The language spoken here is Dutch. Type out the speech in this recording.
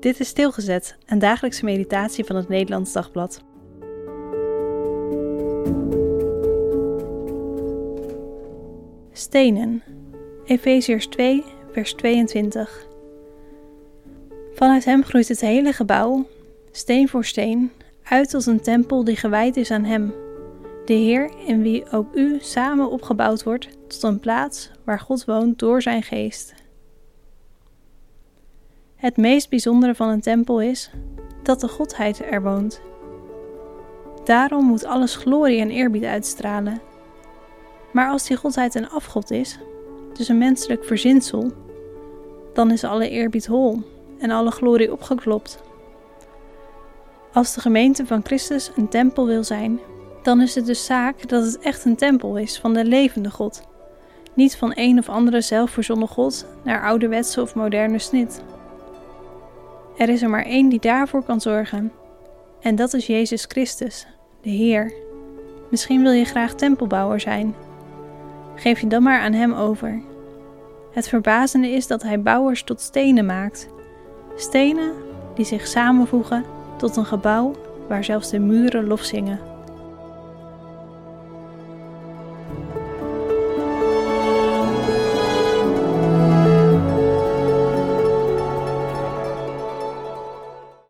Dit is Stilgezet, een dagelijkse meditatie van het Nederlands Dagblad. Stenen. Efeziërs 2, vers 22. Vanuit hem groeit het hele gebouw, steen voor steen, uit als een tempel die gewijd is aan hem, de Heer in wie ook u samen opgebouwd wordt tot een plaats waar God woont door zijn geest. Het meest bijzondere van een tempel is dat de Godheid er woont. Daarom moet alles glorie en eerbied uitstralen. Maar als die Godheid een afgod is, dus een menselijk verzinsel, dan is alle eerbied hol en alle glorie opgeklopt. Als de gemeente van Christus een tempel wil zijn, dan is het dus zaak dat het echt een tempel is van de levende God, niet van een of andere zelfverzonnen God naar ouderwetse of moderne snit. Er is er maar één die daarvoor kan zorgen. En dat is Jezus Christus, de Heer. Misschien wil je graag tempelbouwer zijn. Geef je dan maar aan Hem over. Het verbazende is dat Hij bouwers tot stenen maakt. Stenen die zich samenvoegen tot een gebouw waar zelfs de muren lof zingen.